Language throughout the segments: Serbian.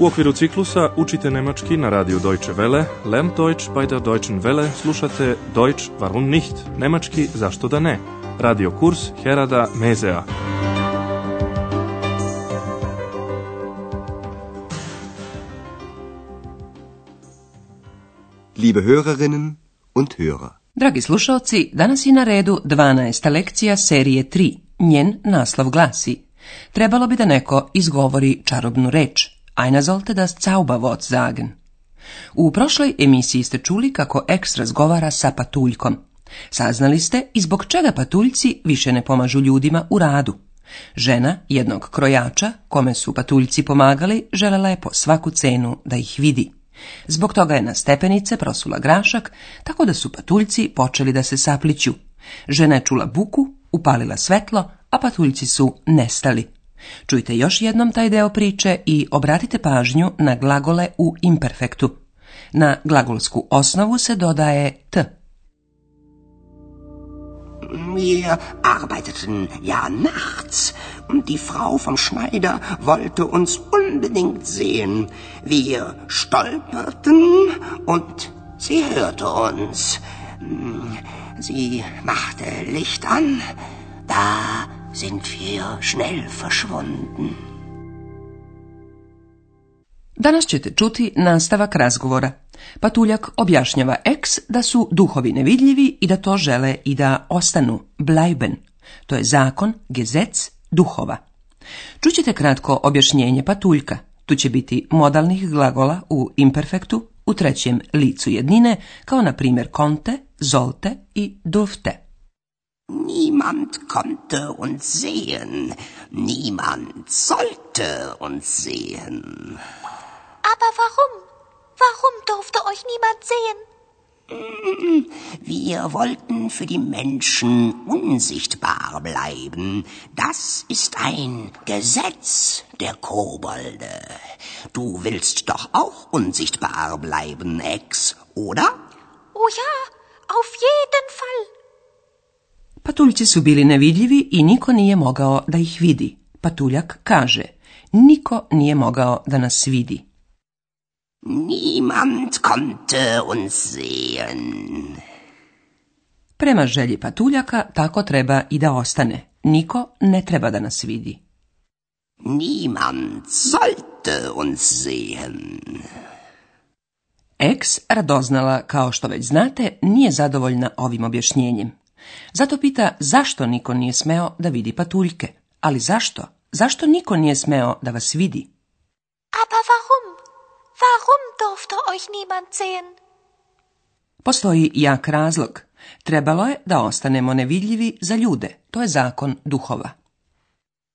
U okviru ciklusa učite nemački na radiju Deutsche Welle, Lern Deutsch bei der Deutschen Welle, slušate Deutsch warum nicht, nemački zašto da ne, radio kurs Herada Mezea. Liebe Hörerinnen und Hörer. Dragi slušalci, danas je na redu 12. lekcija serije 3. Njen naslov glasi Trebalo bi da neko izgovori čarobnu reč. Einer sollte das Zauberwort sagen. U prošloj emisiji ste čuli kako ekstra razgovara sa patuljkom. Saznali ste i zbog čega patuljci više ne pomažu ljudima u radu. Žena jednog krojača, kome su patuljci pomagali, želela je po svaku cenu da ih vidi. Zbog toga je na stepenice prosula grašak, tako da su patuljci počeli da se sapliću. Žena je čula buku, upalila svetlo, a patuljci su nestali. Čujte još jednom taj deo priče i obratite pažnju na glagole u imperfektu. Na glagolsku osnovu se dodaje t. Wir arbeiteten ja nachts und die Frau vom Schneider wollte uns unbedingt sehen. Wir stolperten und sie hörte uns. Sie machte Licht an. Da sind wir schnell verschwunden. Danas ćete čuti nastavak razgovora. Patuljak objašnjava eks da su duhovi nevidljivi i da to žele i da ostanu bleiben. To je zakon, gezec, duhova. Čućete kratko objašnjenje patuljka. Tu će biti modalnih glagola u imperfektu, u trećem licu jednine, kao na primjer konte, zolte i dufte. Niemand konnte uns sehen, niemand sollte uns sehen. Aber warum? Warum durfte euch niemand sehen? Wir wollten für die Menschen unsichtbar bleiben. Das ist ein Gesetz der Kobolde. Du willst doch auch unsichtbar bleiben, Ex, oder? Oh ja, auf jeden Fall. Patuljci su bili nevidljivi i niko nije mogao da ih vidi. Patuljak kaže, niko nije mogao da nas vidi. Niemand konnte uns sehen. Prema želji patuljaka tako treba i da ostane. Niko ne treba da nas vidi. Niemand sollte uns sehen. Ex, radoznala, kao što već znate, nije zadovoljna ovim objašnjenjem. Zato pita zašto niko nije smeo da vidi patuljke. Ali zašto? Zašto niko nije smeo da vas vidi? Aber warum? Warum durfte euch niemand sehen? Postoji jak razlog. Trebalo je da ostanemo nevidljivi za ljude. To je zakon duhova.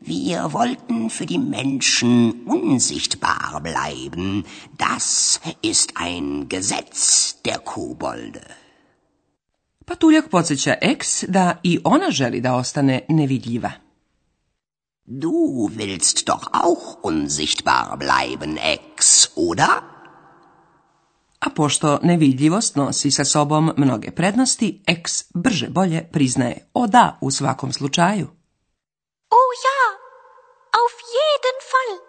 Wir wollten für die Menschen unsichtbar bleiben. Das ist ein Gesetz der Kobolde. Patuljak podsjeća Eks da i ona želi da ostane nevidljiva. Du willst doch auch unsichtbar bleiben, Ex, oder? A pošto nevidljivost nosi sa sobom mnoge prednosti, Eks brže bolje priznaje oda u svakom slučaju. O oh ja, auf jeden Fall.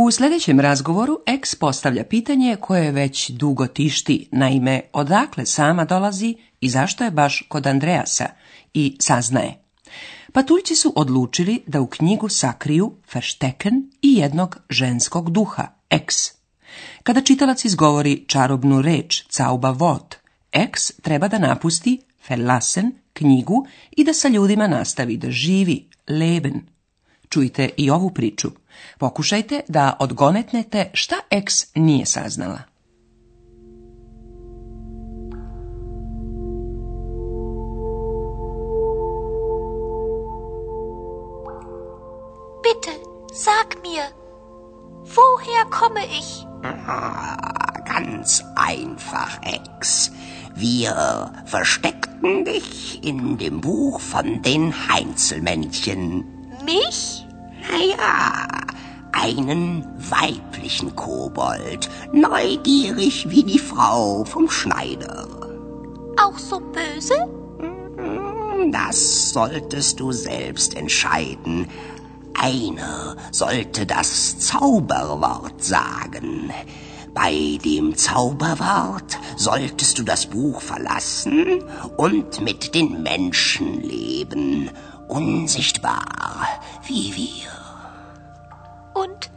U sljedećem razgovoru X postavlja pitanje koje već dugo tišti, naime odakle sama dolazi i zašto je baš kod Andreasa i saznaje. Patuljci su odlučili da u knjigu sakriju Fešteken i jednog ženskog duha, X. Kada čitalac izgovori čarobnu reč Cauba Vot, X treba da napusti felasen, knjigu i da sa ljudima nastavi da živi, leben. Čujte i ovu priču – Pokušajte da odgonetnete šta X nije saznala. Bitte, sag mir, woher komme ich? Ah, ganz einfach, Ex. Wir versteckten dich in dem Buch von den Heinzelmännchen. Mich? Naja, einen weiblichen Kobold, neugierig wie die Frau vom Schneider. Auch so böse? Mhm, das solltest du selbst entscheiden. Einer sollte das Zauberwort sagen. Bei dem Zauberwort solltest du das Buch verlassen und mit den Menschen leben, unsichtbar wie wir. Und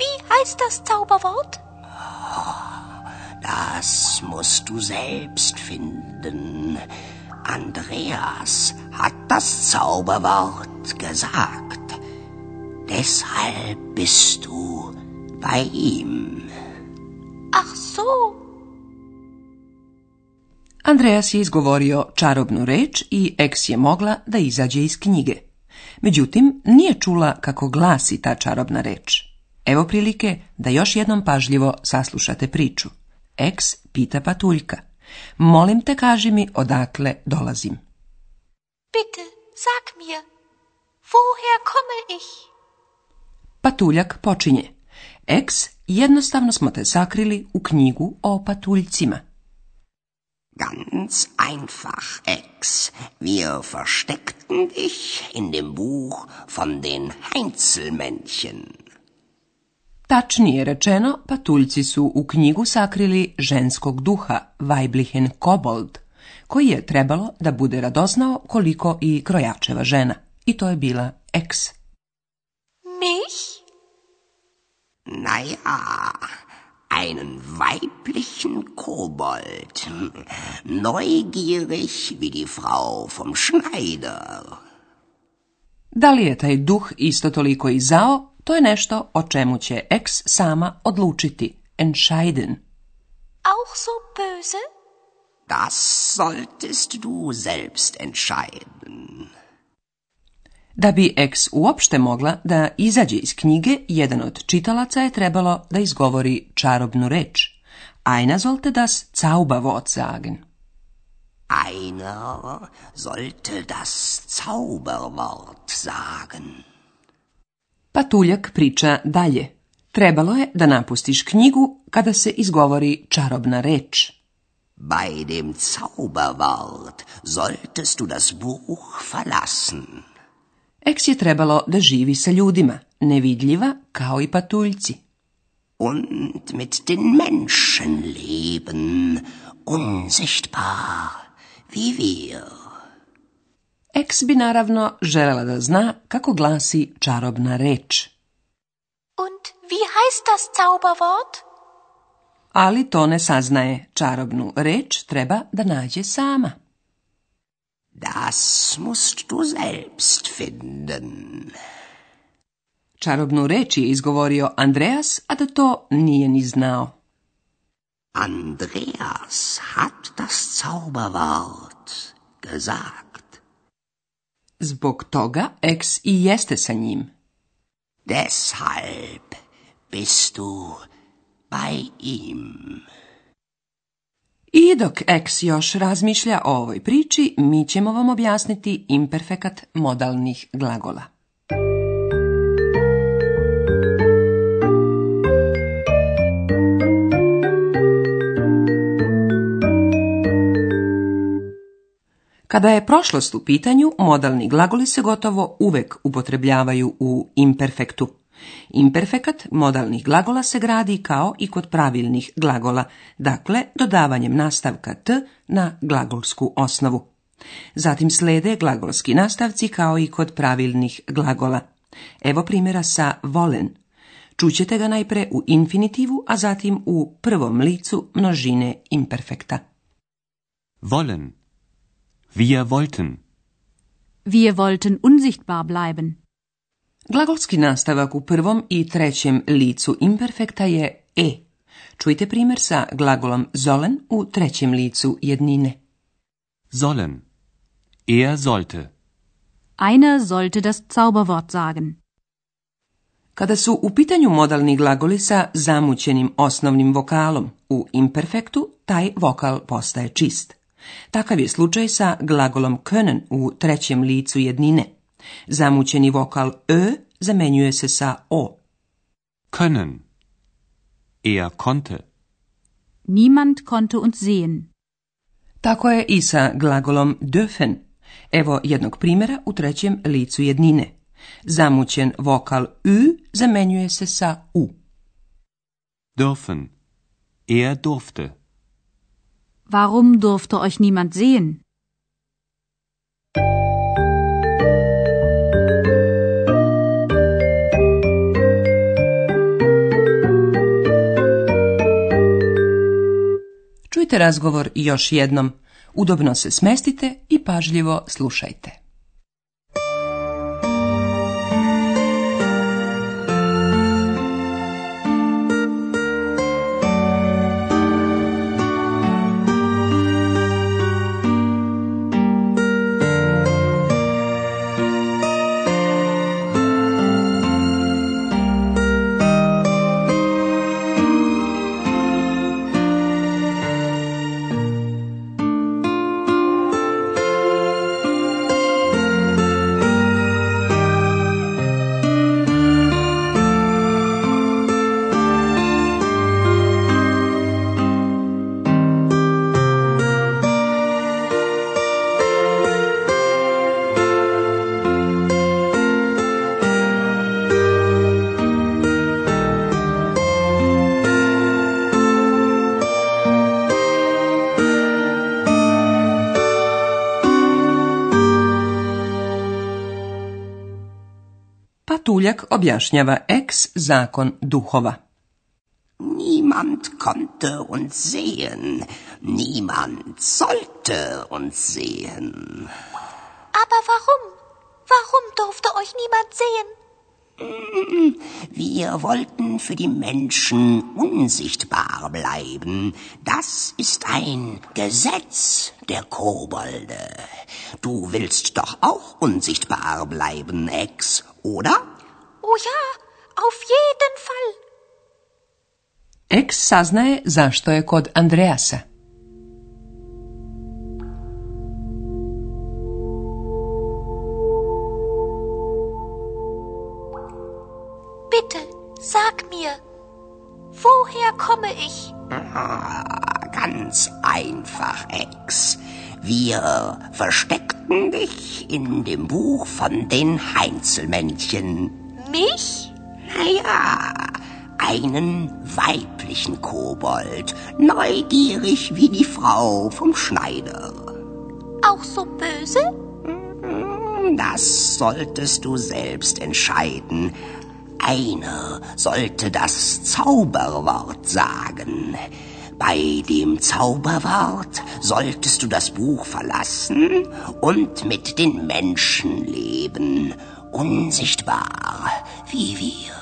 wie heißt das Zauberwort? Das musst du selbst finden. Andreas hat das Zauberwort gesagt. Deshalb bist du bei ihm. Ach so. Andreas je izgovorio čarobnu reč i Eks je mogla da izađe iz knjige. Međutim, nije čula kako glasi ta čarobna reč. Evo prilike da još jednom pažljivo saslušate priču. Eks pita patuljka. Molim te, kaži mi odakle dolazim. Bitte, sag mir, woher komme ich? Patuljak počinje. Eks, jednostavno smo te sakrili u knjigu o patuljcima. Ganz einfach, Ex. Wir versteckten dich in dem Buch von den Heinzelmännchen. Tačnije rečeno, patuljci su u knjigu sakrili ženskog duha, Weiblichen Kobold, koji je trebalo da bude radoznao koliko i krojačeva žena. I to je bila Ex. Mich? Naja, einen weiblichen Kobold, neugierig wie die Frau vom Schneider. Da li je taj duh isto toliko i zao, to je nešto o čemu će ex sama odlučiti, entscheiden. Auch so böse? Das solltest du selbst entscheiden. Da bi X uopšte mogla da izađe iz knjige, jedan od čitalaca je trebalo da izgovori čarobnu reč. Einer sollte das Zauberwort sagen. Einer sollte das Zauberwort sagen. Patuljak priča dalje. Trebalo je da napustiš knjigu kada se izgovori čarobna reč. Bei dem Zauberwort solltest du das Buch verlassen. Eks je trebalo da živi sa ljudima, nevidljiva kao i patuljci. Und mit den Menschen leben, unsichtbar, wie wir. Eks bi naravno želela da zna kako glasi čarobna reč. Und wie heißt das Zauberwort? Ali to ne saznaje. Čarobnu reč treba da nađe sama. Das musst du selbst finden. Čarobnu reč je izgovorio Andreas, a da to nije ni znao. Andreas hat das Zauberwort gesagt. Zbog toga ex i jeste sa njim. Deshalb bist du bei ihm. I dok X još razmišlja o ovoj priči, mi ćemo vam objasniti imperfekat modalnih glagola. Kada je prošlost u pitanju, modalni glagoli se gotovo uvek upotrebljavaju u imperfektu. Imperfekat modalnih glagola se gradi kao i kod pravilnih glagola, dakle dodavanjem nastavka t na glagolsku osnovu. Zatim slede glagolski nastavci kao i kod pravilnih glagola. Evo primjera sa volen. Čućete ga najpre u infinitivu, a zatim u prvom licu množine imperfekta. Wollen. Wir wollten. Wir wollten unsichtbar bleiben. Glagolski nastavak u prvom i trećem licu imperfekta je e. Čujte primjer sa glagolom zolen u trećem licu jednine. Sollen. Er sollte. Einer sollte das Zauberwort sagen. Kada su u pitanju modalni glagoli sa zamućenim osnovnim vokalom u imperfektu, taj vokal postaje čist. Takav je slučaj sa glagolom können u trećem licu jednine. Zamućeni vokal ö e zamenjuje se sa o. Können. Er konnte. Niemand konnte uns sehen. Tako je i sa glagolom dürfen. Evo jednog primjera u trećem licu jednine. Zamućen vokal ü zamenjuje se sa u. Dürfen. Er durfte. Warum durfte euch niemand sehen? Čujte razgovor još jednom, udobno se smestite i pažljivo slušajte. patuljak objašnjava ex zakon duhova. Niemand konnte uns sehen, niemand sollte uns sehen. Aber warum? Warum durfte euch niemand sehen? Mm, wir wollten für die Menschen unsichtbar bleiben. Das ist ein Gesetz der Kobolde. Du willst doch auch unsichtbar bleiben, Ex, oder? ja, auf jeden Fall. Ex saznaje zašto je kod Andreasa. Bitte, sag mir, woher komme ich? Ah, ganz einfach, Ex. Wir versteckten dich in dem Buch von den Heinzelmännchen mich? Naja, einen weiblichen Kobold, neugierig wie die Frau vom Schneider. Auch so böse? Mm, das solltest du selbst entscheiden. Einer sollte das Zauberwort sagen. Bei dem Zauberwort solltest du das Buch verlassen und mit den Menschen leben unsichtbar wie wir.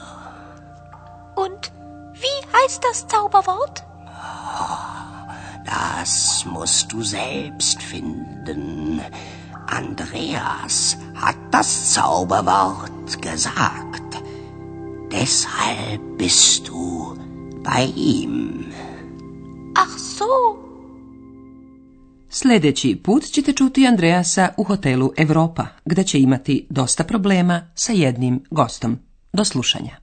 Und wie heißt das Zauberwort? Das musst du selbst finden. Andreas hat das Zauberwort gesagt. Deshalb bist du bei ihm. Ach so. Sljedeći put ćete čuti Andreasa u hotelu Europa, gdje će imati dosta problema sa jednim gostom. Do slušanja.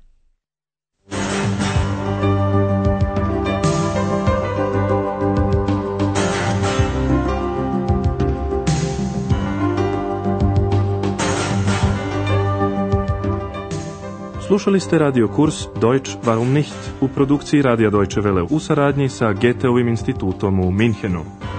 Slušali ste radio kurs Deutsch warum nicht u produkciji Radija Deutsche Welle u saradnji sa Goetheovim institutom u Minhenu.